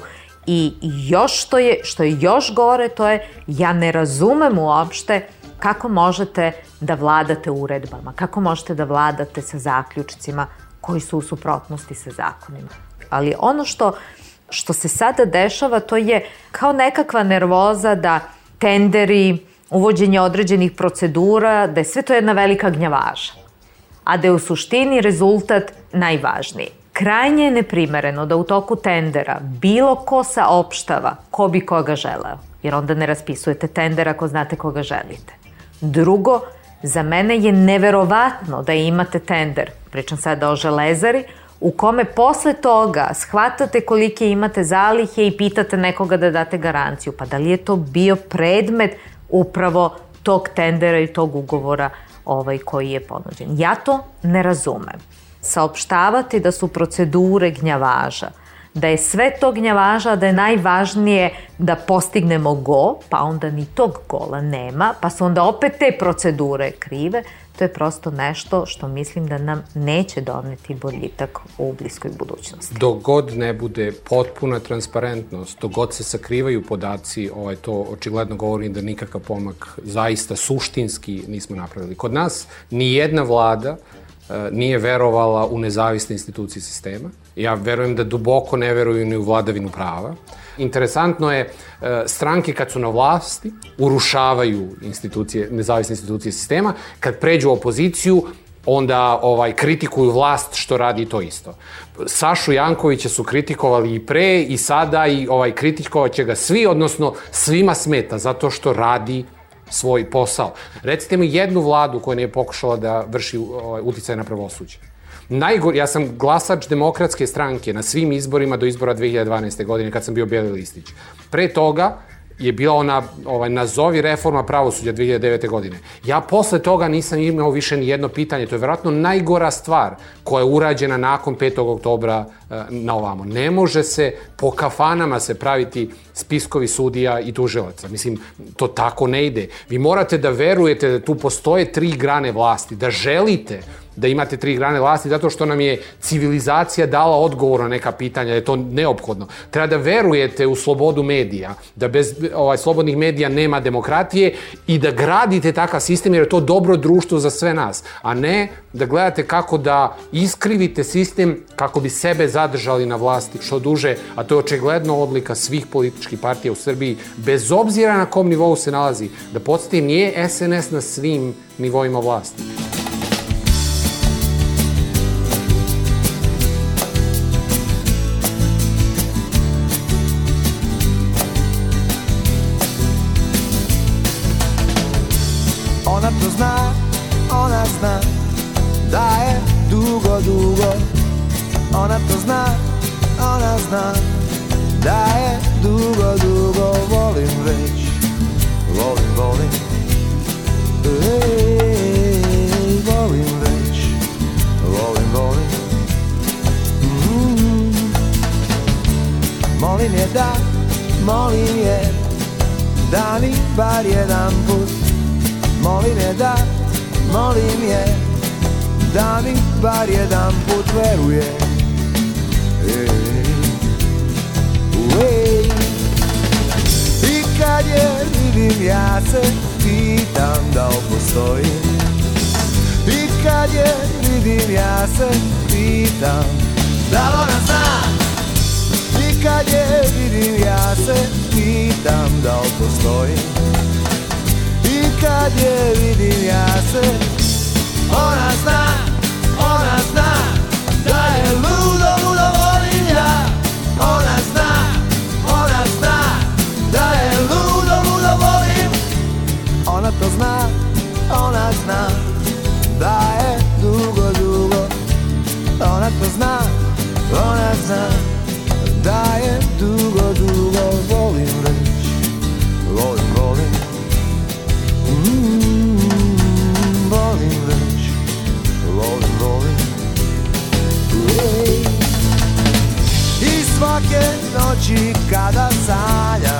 I još što je, što je još gore, to je ja ne razumem uopšte kako možete da vladate uredbama, kako možete da vladate sa zaključcima koji su u suprotnosti sa zakonima. Ali ono što, što se sada dešava, to je kao nekakva nervoza da tenderi, uvođenje određenih procedura, da je sve to jedna velika gnjavaža. A da je u suštini rezultat najvažniji Krajnje je neprimereno da u toku tendera bilo ko saopštava ko bi koga želeo, jer onda ne raspisujete tender ako znate koga želite. Drugo, za mene je neverovatno da imate tender, pričam sada o železari, u kome posle toga shvatate kolike imate zalihe i pitate nekoga da date garanciju. Pa da li je to bio predmet upravo tog tendera i tog ugovora ovaj, koji je ponuđen? Ja to ne razumem. Saopštavati da su procedure gnjavaža, da je sve to gnjavaža, da je najvažnije da postignemo go, pa onda ni tog gola nema, pa su onda opet te procedure krive, to je prosto nešto što mislim da nam neće doneti boljitak u bliskoj budućnosti. Dok god ne bude potpuna transparentnost, dok god se sakrivaju podaci, ovaj, to očigledno govori da nikakav pomak zaista suštinski nismo napravili. Kod nas ni jedna vlada nije verovala u nezavisne institucije sistema. Ja verujem da duboko ne veruju ni u vladavinu prava. Interesantno je, e, stranke kad su na vlasti urušavaju institucije, nezavisne institucije sistema, kad pređu u opoziciju, onda ovaj kritikuju vlast što radi to isto. Sašu Jankovića su kritikovali i pre i sada i ovaj kritikovaće ga svi, odnosno svima smeta zato što radi svoj posao. Recite mi jednu vladu koja nije pokušala da vrši ovaj, uticaj na pravosuđe. Najgor, ja sam glasač demokratske stranke na svim izborima do izbora 2012. godine kad sam bio Beli listić. Pre toga je bila ona ovaj, nazovi reforma pravosuđa 2009. godine. Ja posle toga nisam imao više ni jedno pitanje. To je verovatno najgora stvar koja je urađena nakon 5. oktobra e, na ovamo. Ne može se po kafanama se praviti spiskovi sudija i tužilaca. Mislim, to tako ne ide. Vi morate da verujete da tu postoje tri grane vlasti, da želite da imate tri grane vlasti zato što nam je civilizacija dala odgovor na neka pitanja, da je to neophodno. Treba da verujete u slobodu medija, da bez ovaj, slobodnih medija nema demokratije i da gradite takav sistem jer je to dobro društvo za sve nas, a ne da gledate kako da iskrivite sistem kako bi sebe zadržali na vlasti što duže, a to je očigledno odlika svih političkih partija u Srbiji, bez obzira na kom nivou se nalazi. Da podsjetim, nije SNS na svim nivoima vlasti. ona to zna, ona zna Da je dugo, dugo volim već Volim, volim. Ej, volim već Volim, volim. Mm. Molim je da, molim je Da mi bar jedan put. Molim je da, molim je Da mi bar jedan put veruje I kad je vidim ja se pitam da li postoji. I kad je vidim ja se pitam da li ona zna. I kad je vidim ja se pitam da li postoji. I kad je vidim ja se ona zna, ona zna da je ludo, to zna, ona zna Da je dugo, dugo. Ona to zna, ona zna Da je dugo, dugo. Volim već, volim, volim. Mm, Volim već, volim, volim. Yeah. Svake noći kada sanjam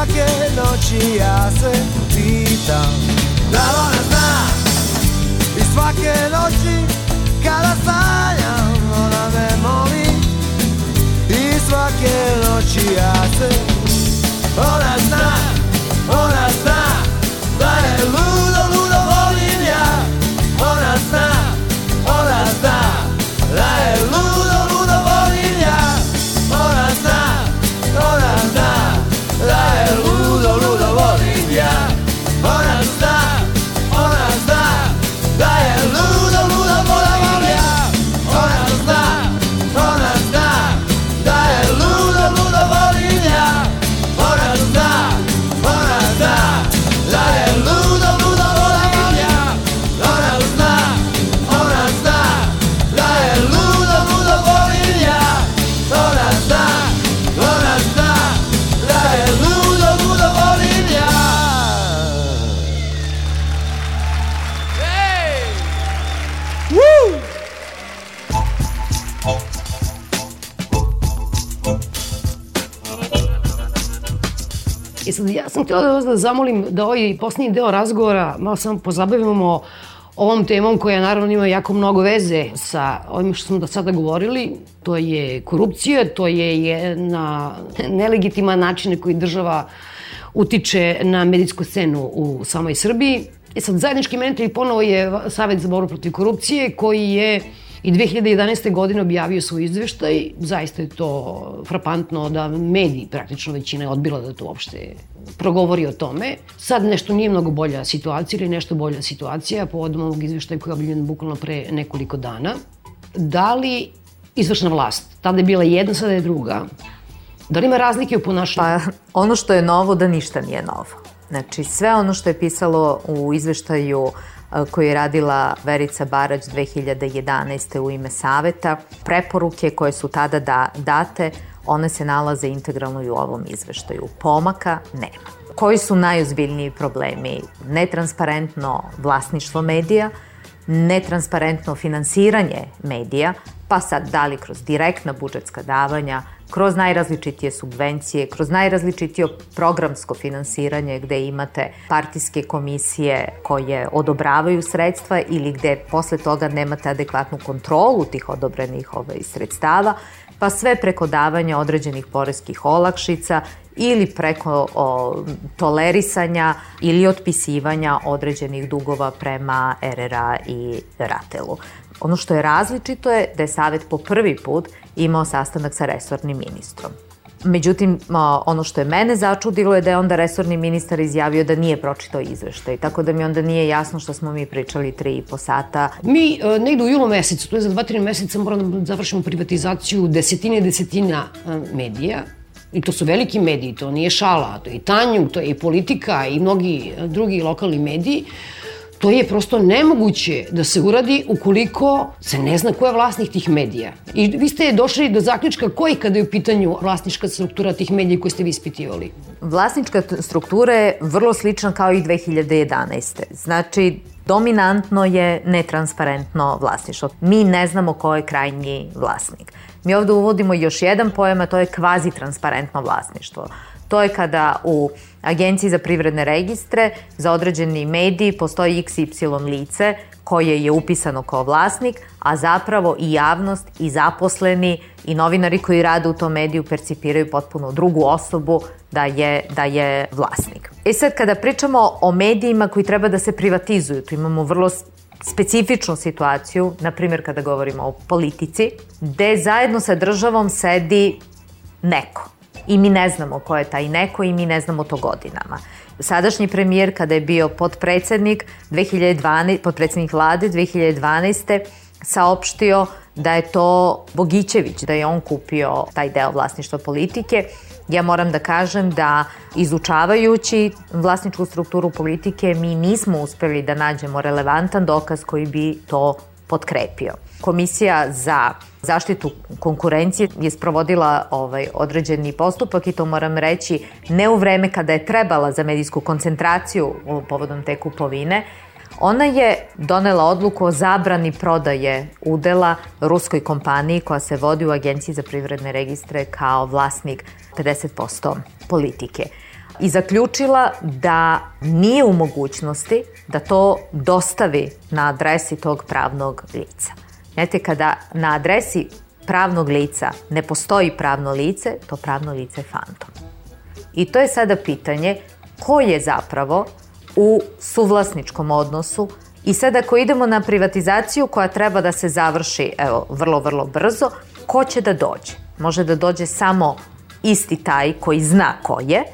I svake noći ja se da zamolim da ovaj posljednji deo razgovora malo samo pozabavimo ovom temom koja naravno ima jako mnogo veze sa ovim što smo do sada govorili. To je korupcija, to je jedna nelegitiman način na koji država utiče na medijsku scenu u samoj Srbiji. E sad, zajednički mentor ponovo je Savet za borbu protiv korupcije koji je i 2011. godine objavio svoj izveštaj. Zaista je to frapantno da mediji, praktično većina je odbila da to uopšte progovori o tome. Sad nešto nije mnogo bolja situacija ili nešto bolja situacija povodom ovog izveštaja koji je objavljen bukvalno pre nekoliko dana. Da li izvršna vlast, tada je bila jedna, sada je druga, da li ima razlike u ponašanju? Pa ono što je novo da ništa nije novo. Znači sve ono što je pisalo u izveštaju koji je radila Verica Barać 2011. u ime Saveta. Preporuke koje su tada da, date, one se nalaze integralno i u ovom izveštaju. Pomaka nema. Koji su najozbiljniji problemi? Netransparentno vlasništvo medija, netransparentno finansiranje medija, pa sad da li kroz direktna budžetska davanja, kroz najrazličitije subvencije, kroz najrazličitije programsko finansiranje gde imate partijske komisije koje odobravaju sredstva ili gde posle toga nemate adekvatnu kontrolu tih odobrenih ovaj, sredstava, pa sve preko davanja određenih poreskih olakšica ili preko o, tolerisanja ili otpisivanja određenih dugova prema RRA i Ratelu. Ono što je različito je da je Savet po prvi put imao sastanak sa resornim ministrom. Međutim, ono što je mene začudilo je da je onda resorni ministar izjavio da nije pročitao izveštaj, tako da mi onda nije jasno što smo mi pričali tri i po sata. Mi e, negde u julu mesecu, to je za dva, tri meseca, moramo da završimo privatizaciju desetine i desetina e, medija, I to su veliki mediji, to nije šala, to je i Tanjug, to je i politika i mnogi e, drugi lokalni mediji. To je prosto nemoguće da se uradi ukoliko se ne zna ko je vlasnik tih medija. I vi ste došli do zaključka koji kada je u pitanju vlasnička struktura tih medija koje ste vi ispitivali? Vlasnička struktura je vrlo slična kao i 2011. Znači, dominantno je netransparentno vlasništvo. Mi ne znamo ko je krajnji vlasnik. Mi ovde uvodimo još jedan pojam, a to je kvazi transparentno vlasništvo. To je kada u Agenciji za privredne registre za određeni mediji postoji XY lice koje je upisano kao vlasnik, a zapravo i javnost i zaposleni i novinari koji rade u tom mediju percipiraju potpuno drugu osobu da je, da je vlasnik. E sad, kada pričamo o medijima koji treba da se privatizuju, tu imamo vrlo specifičnu situaciju, na primjer kada govorimo o politici, gde zajedno sa državom sedi neko i mi ne znamo ko je taj neko i mi ne znamo to godinama. Sadašnji premijer kada je bio podpredsednik 2012, podpredsednik vlade 2012 saopštio da je to Bogićević, da je on kupio taj deo vlasništva politike. Ja moram da kažem da izučavajući vlasničku strukturu politike mi nismo uspeli da nađemo relevantan dokaz koji bi to potkrepio. Komisija za zaštitu konkurencije je sprovodila ovaj određeni postupak i to moram reći ne u vreme kada je trebala za medijsku koncentraciju povodom te kupovine, Ona je donela odluku o zabrani prodaje udela ruskoj kompaniji koja se vodi u Agenciji za privredne registre kao vlasnik 50% politike i zaključila da nije u mogućnosti da to dostavi na adresi tog pravnog lica. Znate, kada na adresi pravnog lica ne postoji pravno lice, to pravno lice je fantom. I to je sada pitanje ko je zapravo u suvlasničkom odnosu i sada ako idemo na privatizaciju koja treba da se završi evo, vrlo, vrlo brzo, ko će da dođe? Može da dođe samo isti taj koji zna ko je,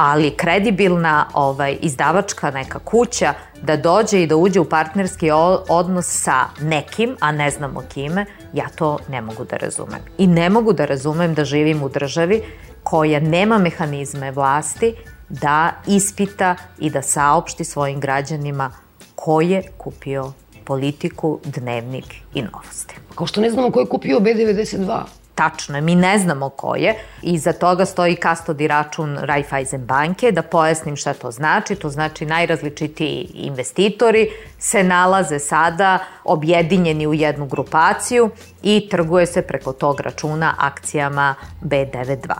ali kredibilna ovaj, izdavačka neka kuća da dođe i da uđe u partnerski odnos sa nekim, a ne znamo kime, ja to ne mogu da razumem. I ne mogu da razumem da živim u državi koja nema mehanizme vlasti da ispita i da saopšti svojim građanima ko je kupio politiku, dnevnik i novosti. Kao što ne znamo ko je kupio B92. Tačno je, mi ne znamo ko je. Iza toga stoji kastodi račun Raiffeisen banke. Da pojasnim šta to znači. To znači najrazličitiji investitori se nalaze sada objedinjeni u jednu grupaciju i trguje se preko tog računa akcijama B92.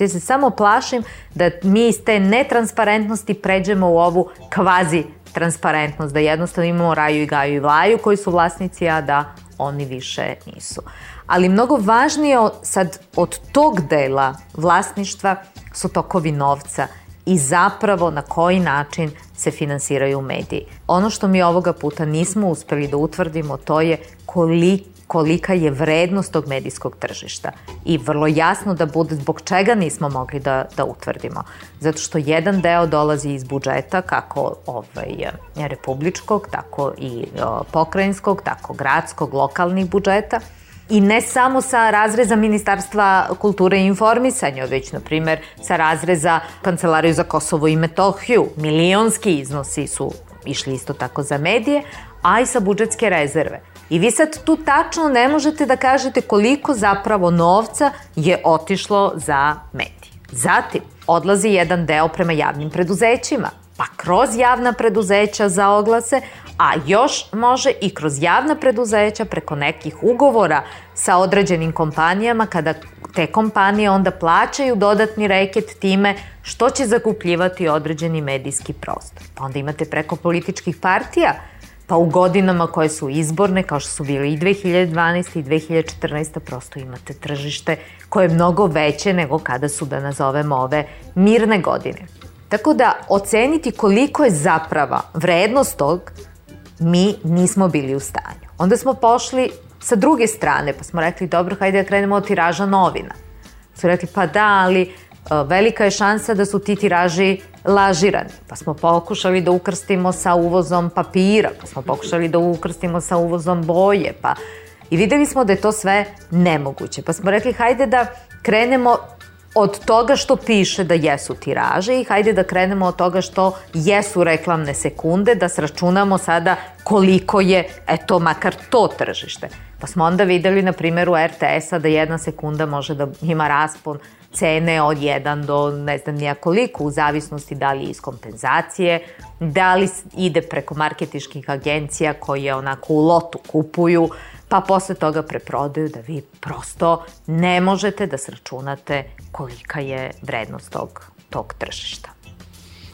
Ja se samo plašim da mi iz te netransparentnosti pređemo u ovu kvazi transparentnost, da jednostavno imamo Raju i Gaju i Vlaju koji su vlasnici, a da oni više nisu. Ali mnogo važnije sad od tog dela vlasništva su tokovi novca i zapravo na koji način se finansiraju mediji. Ono što mi ovoga puta nismo uspeli da utvrdimo to je koliko kolika je vrednost tog medijskog tržišta i vrlo jasno da bude zbog čega nismo mogli da, da utvrdimo. Zato što jedan deo dolazi iz budžeta, kako ovaj, republičkog, tako i o, pokrajinskog, tako gradskog, lokalnih budžeta, I ne samo sa razreza Ministarstva kulture i informisanja, već, na primer, sa razreza Kancelariju za Kosovo i Metohiju. Milionski iznosi su išli isto tako za medije, a i sa budžetske rezerve. I vi sad tu tačno ne možete da kažete koliko zapravo novca je otišlo za medije. Zatim, odlazi jedan deo prema javnim preduzećima, pa kroz javna preduzeća za oglase, a još može i kroz javna preduzeća preko nekih ugovora sa određenim kompanijama kada te kompanije onda plaćaju dodatni reket time što će zakupljivati određeni medijski prostor. Pa onda imate preko političkih partija pa u godinama koje su izborne, kao što su bili i 2012. i 2014. prosto imate tržište koje je mnogo veće nego kada su, da nazovemo, ove mirne godine. Tako da oceniti koliko je zaprava vrednost tog, mi nismo bili u stanju. Onda smo pošli sa druge strane, pa smo rekli, dobro, hajde da krenemo od tiraža novina. Su rekli, pa da, ali velika je šansa da su ti tiraži lažirani. Pa smo pokušali da ukrstimo sa uvozom papira, pa smo pokušali da ukrstimo sa uvozom boje, pa i videli smo da je to sve nemoguće. Pa smo rekli hajde da krenemo od toga što piše da jesu tiraže i hajde da krenemo od toga što jesu reklamne sekunde, da sračunamo sada koliko je, eto, makar to tržište. Pa smo onda videli na primjeru RTS-a da jedna sekunda može da ima raspon cene od 1 do ne znam nija koliko, u zavisnosti da li iz kompenzacije, da li ide preko marketiških agencija koje onako u lotu kupuju, pa posle toga preprodaju da vi prosto ne možete da sračunate kolika je vrednost tog, tog tržišta.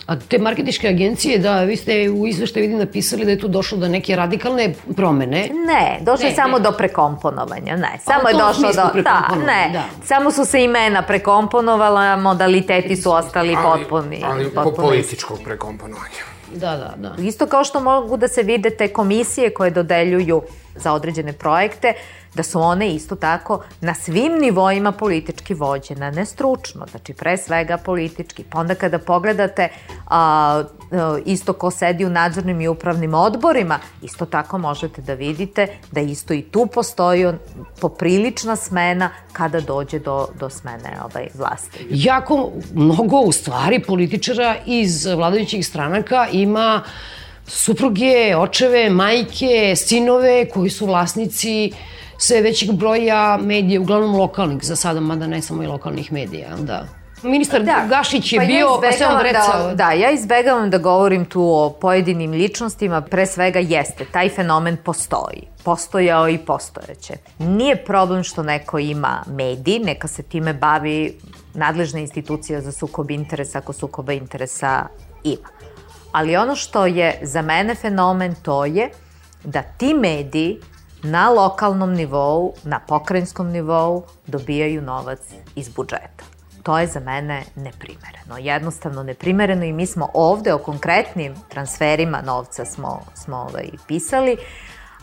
A te marketičke agencije, da, vi ste u izveštaju vidim napisali da je tu došlo do neke radikalne promene. Ne, došlo je samo ne. do prekomponovanja, ne. Samo je došlo do... Da, ne. Da. Samo su se imena prekomponovala, modaliteti su ostali ali, potpuni. Ali potpuni. po političkog prekomponovanja. Da, da, da. Isto kao što mogu da se vide te komisije koje dodeljuju za određene projekte, da su one isto tako na svim nivoima politički vođene, ne stručno, znači pre svega politički. Pa onda kada pogledate a, isto ko sedi u nadzornim i upravnim odborima, isto tako možete da vidite da isto i tu postoji poprilična smena kada dođe do, do smene ovaj, vlasti. Jako mnogo u stvari političara iz vladajućih stranaka ima supruge, očeve, majke, sinove koji su vlasnici sve većeg broja medija, uglavnom lokalnih za sada, mada ne samo i lokalnih medija, da. Ministar da, Gašić je pa bio, ja pa se on recao... Da, da, ja izbegavam da govorim tu o pojedinim ličnostima, pre svega jeste, taj fenomen postoji. Postojao i postojeće. Nije problem što neko ima medij, neka se time bavi nadležna institucija za sukob interesa ako sukoba interesa ima. Ali ono što je za mene fenomen to je da ti mediji na lokalnom nivou, na pokrajinskom nivou dobijaju novac iz budžeta. To je za mene neprimereno. Jednostavno neprimereno i mi smo ovde o konkretnim transferima novca smo, smo ovaj, pisali,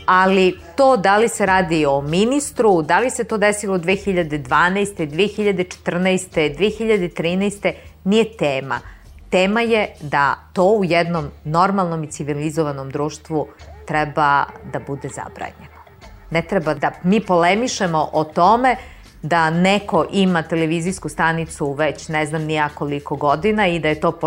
ali to da li se radi o ministru, da li se to desilo 2012. 2014. 2013. nije tema. Tema je da to u jednom normalnom i civilizovanom društvu treba da bude zabranjeno. Ne treba da mi polemišemo o tome da neko ima televizijsku stanicu već ne znam nija koliko godina i da je to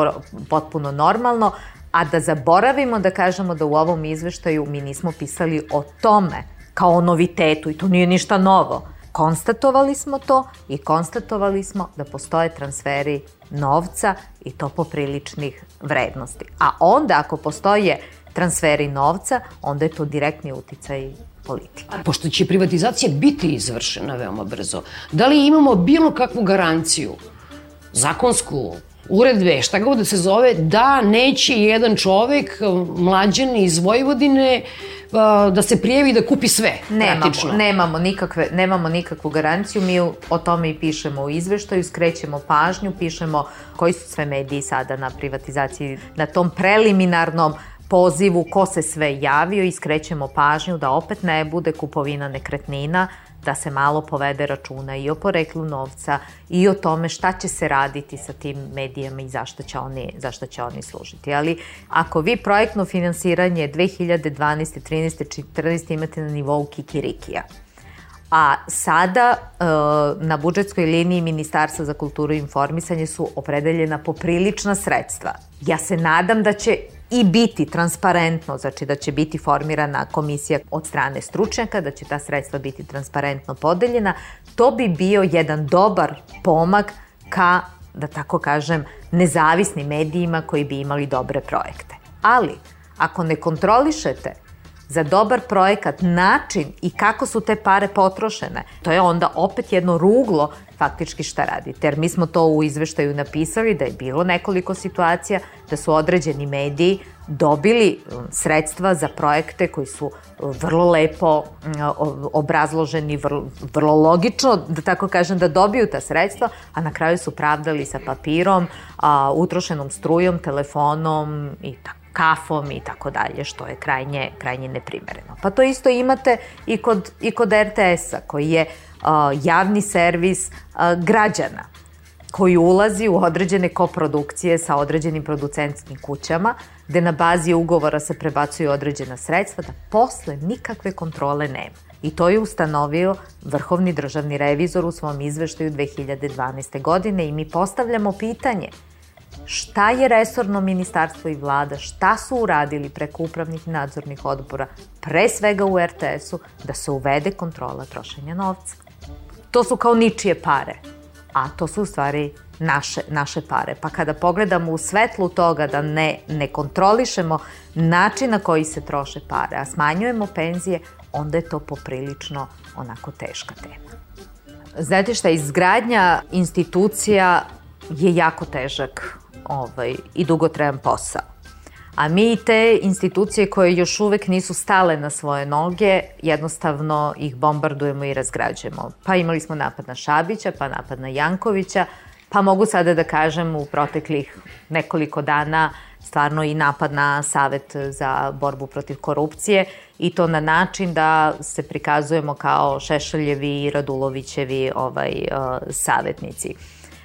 potpuno normalno, a da zaboravimo da kažemo da u ovom izveštaju mi nismo pisali o tome kao o novitetu i to nije ništa novo konstatovali smo to i konstatovali smo da postoje transferi novca i to popriličnih vrednosti. A onda ako postoje transferi novca, onda je to direktni uticaj politike. Pošto će privatizacija biti izvršena veoma brzo, da li imamo bilo kakvu garanciju, zakonsku, uredbe, šta god da se zove, da neće jedan čovek, mlađan iz Vojvodine, da se prijevi da kupi sve, nemamo, praktično. Nemamo, nikakve, nemamo nikakvu garanciju, mi o tome i pišemo u izveštaju, skrećemo pažnju, pišemo koji su sve mediji sada na privatizaciji, na tom preliminarnom pozivu ko se sve javio i skrećemo pažnju da opet ne bude kupovina nekretnina, da se malo povede računa i o poreklu novca i o tome šta će se raditi sa tim medijama i zašto će oni, zašto će oni služiti. Ali ako vi projektno finansiranje 2012. 13. 14. imate na nivou Kikirikija, a sada e, na budžetskoj liniji Ministarstva za kulturu i informisanje su opredeljena poprilična sredstva. Ja se nadam da će i biti transparentno, znači da će biti formirana komisija od strane stručnjaka, da će ta sredstva biti transparentno podeljena, to bi bio jedan dobar pomak ka, da tako kažem, nezavisnim medijima koji bi imali dobre projekte. Ali, ako ne kontrolišete za dobar projekat način i kako su te pare potrošene, to je onda opet jedno ruglo faktički šta radite. Jer mi smo to u izveštaju napisali da je bilo nekoliko situacija da su određeni mediji dobili um, sredstva za projekte koji su uh, vrlo lepo um, obrazloženi, vrlo, vrlo logično, da tako kažem, da dobiju ta sredstva, a na kraju su pravdali sa papirom, a, utrošenom strujom, telefonom i tako kafom i tako dalje, što je krajnje, krajnje neprimereno. Pa to isto imate i kod, i kod RTS-a, koji je uh, javni servis uh, građana koji ulazi u određene koprodukcije sa određenim producentskim kućama, gde na bazi ugovora se prebacuju određena sredstva, da posle nikakve kontrole nema. I to je ustanovio Vrhovni državni revizor u svom izveštaju 2012. godine i mi postavljamo pitanje – šta je resorno ministarstvo i vlada, šta su uradili preko upravnih nadzornih odbora, pre svega u RTS-u, da se uvede kontrola trošenja novca. To su kao ničije pare, a to su u stvari naše, naše pare. Pa kada pogledamo u svetlu toga da ne, ne kontrolišemo način na koji se troše pare, a smanjujemo penzije, onda je to poprilično onako teška tema. Znate šta, izgradnja institucija je jako težak ovaj, i dugotrajan posao. A mi te institucije koje još uvek nisu stale na svoje noge, jednostavno ih bombardujemo i razgrađujemo. Pa imali smo napad na Šabića, pa napad na Jankovića, pa mogu sada da kažem u proteklih nekoliko dana stvarno i napad na Savet za borbu protiv korupcije i to na način da se prikazujemo kao Šešeljevi i Radulovićevi ovaj, uh, savetnici.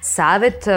Savet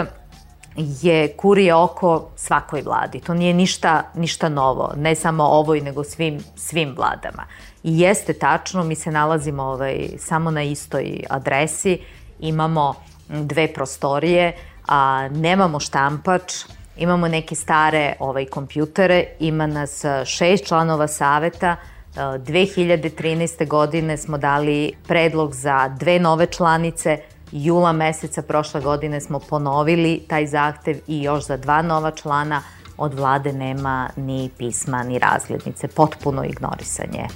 je kurije oko svakoj vladi. To nije ništa, ništa novo, ne samo ovoj, nego svim, svim vladama. I jeste tačno, mi se nalazimo ovaj, samo na istoj adresi, imamo dve prostorije, a nemamo štampač, imamo neke stare ovaj, kompjutere, ima nas šest članova saveta, 2013. godine smo dali predlog za dve nove članice, jula meseca prošle godine smo ponovili taj zahtev i još za dva nova člana od vlade nema ni pisma ni razglednice. Potpuno ignorisanje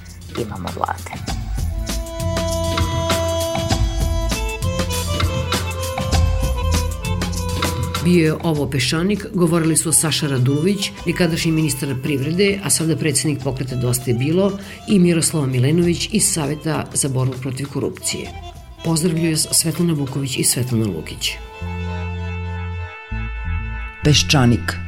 imamo vlade. Bio je ovo Pešanik, govorili su Saša Radulović, nekadašnji ministar privrede, a sada predsednik pokreta Dosta je bilo, i Miroslava Milenović iz Saveta za borbu protiv korupcije. Pozdravljaju Svetlana Vuković i Svetlana Lukić. Peščanik –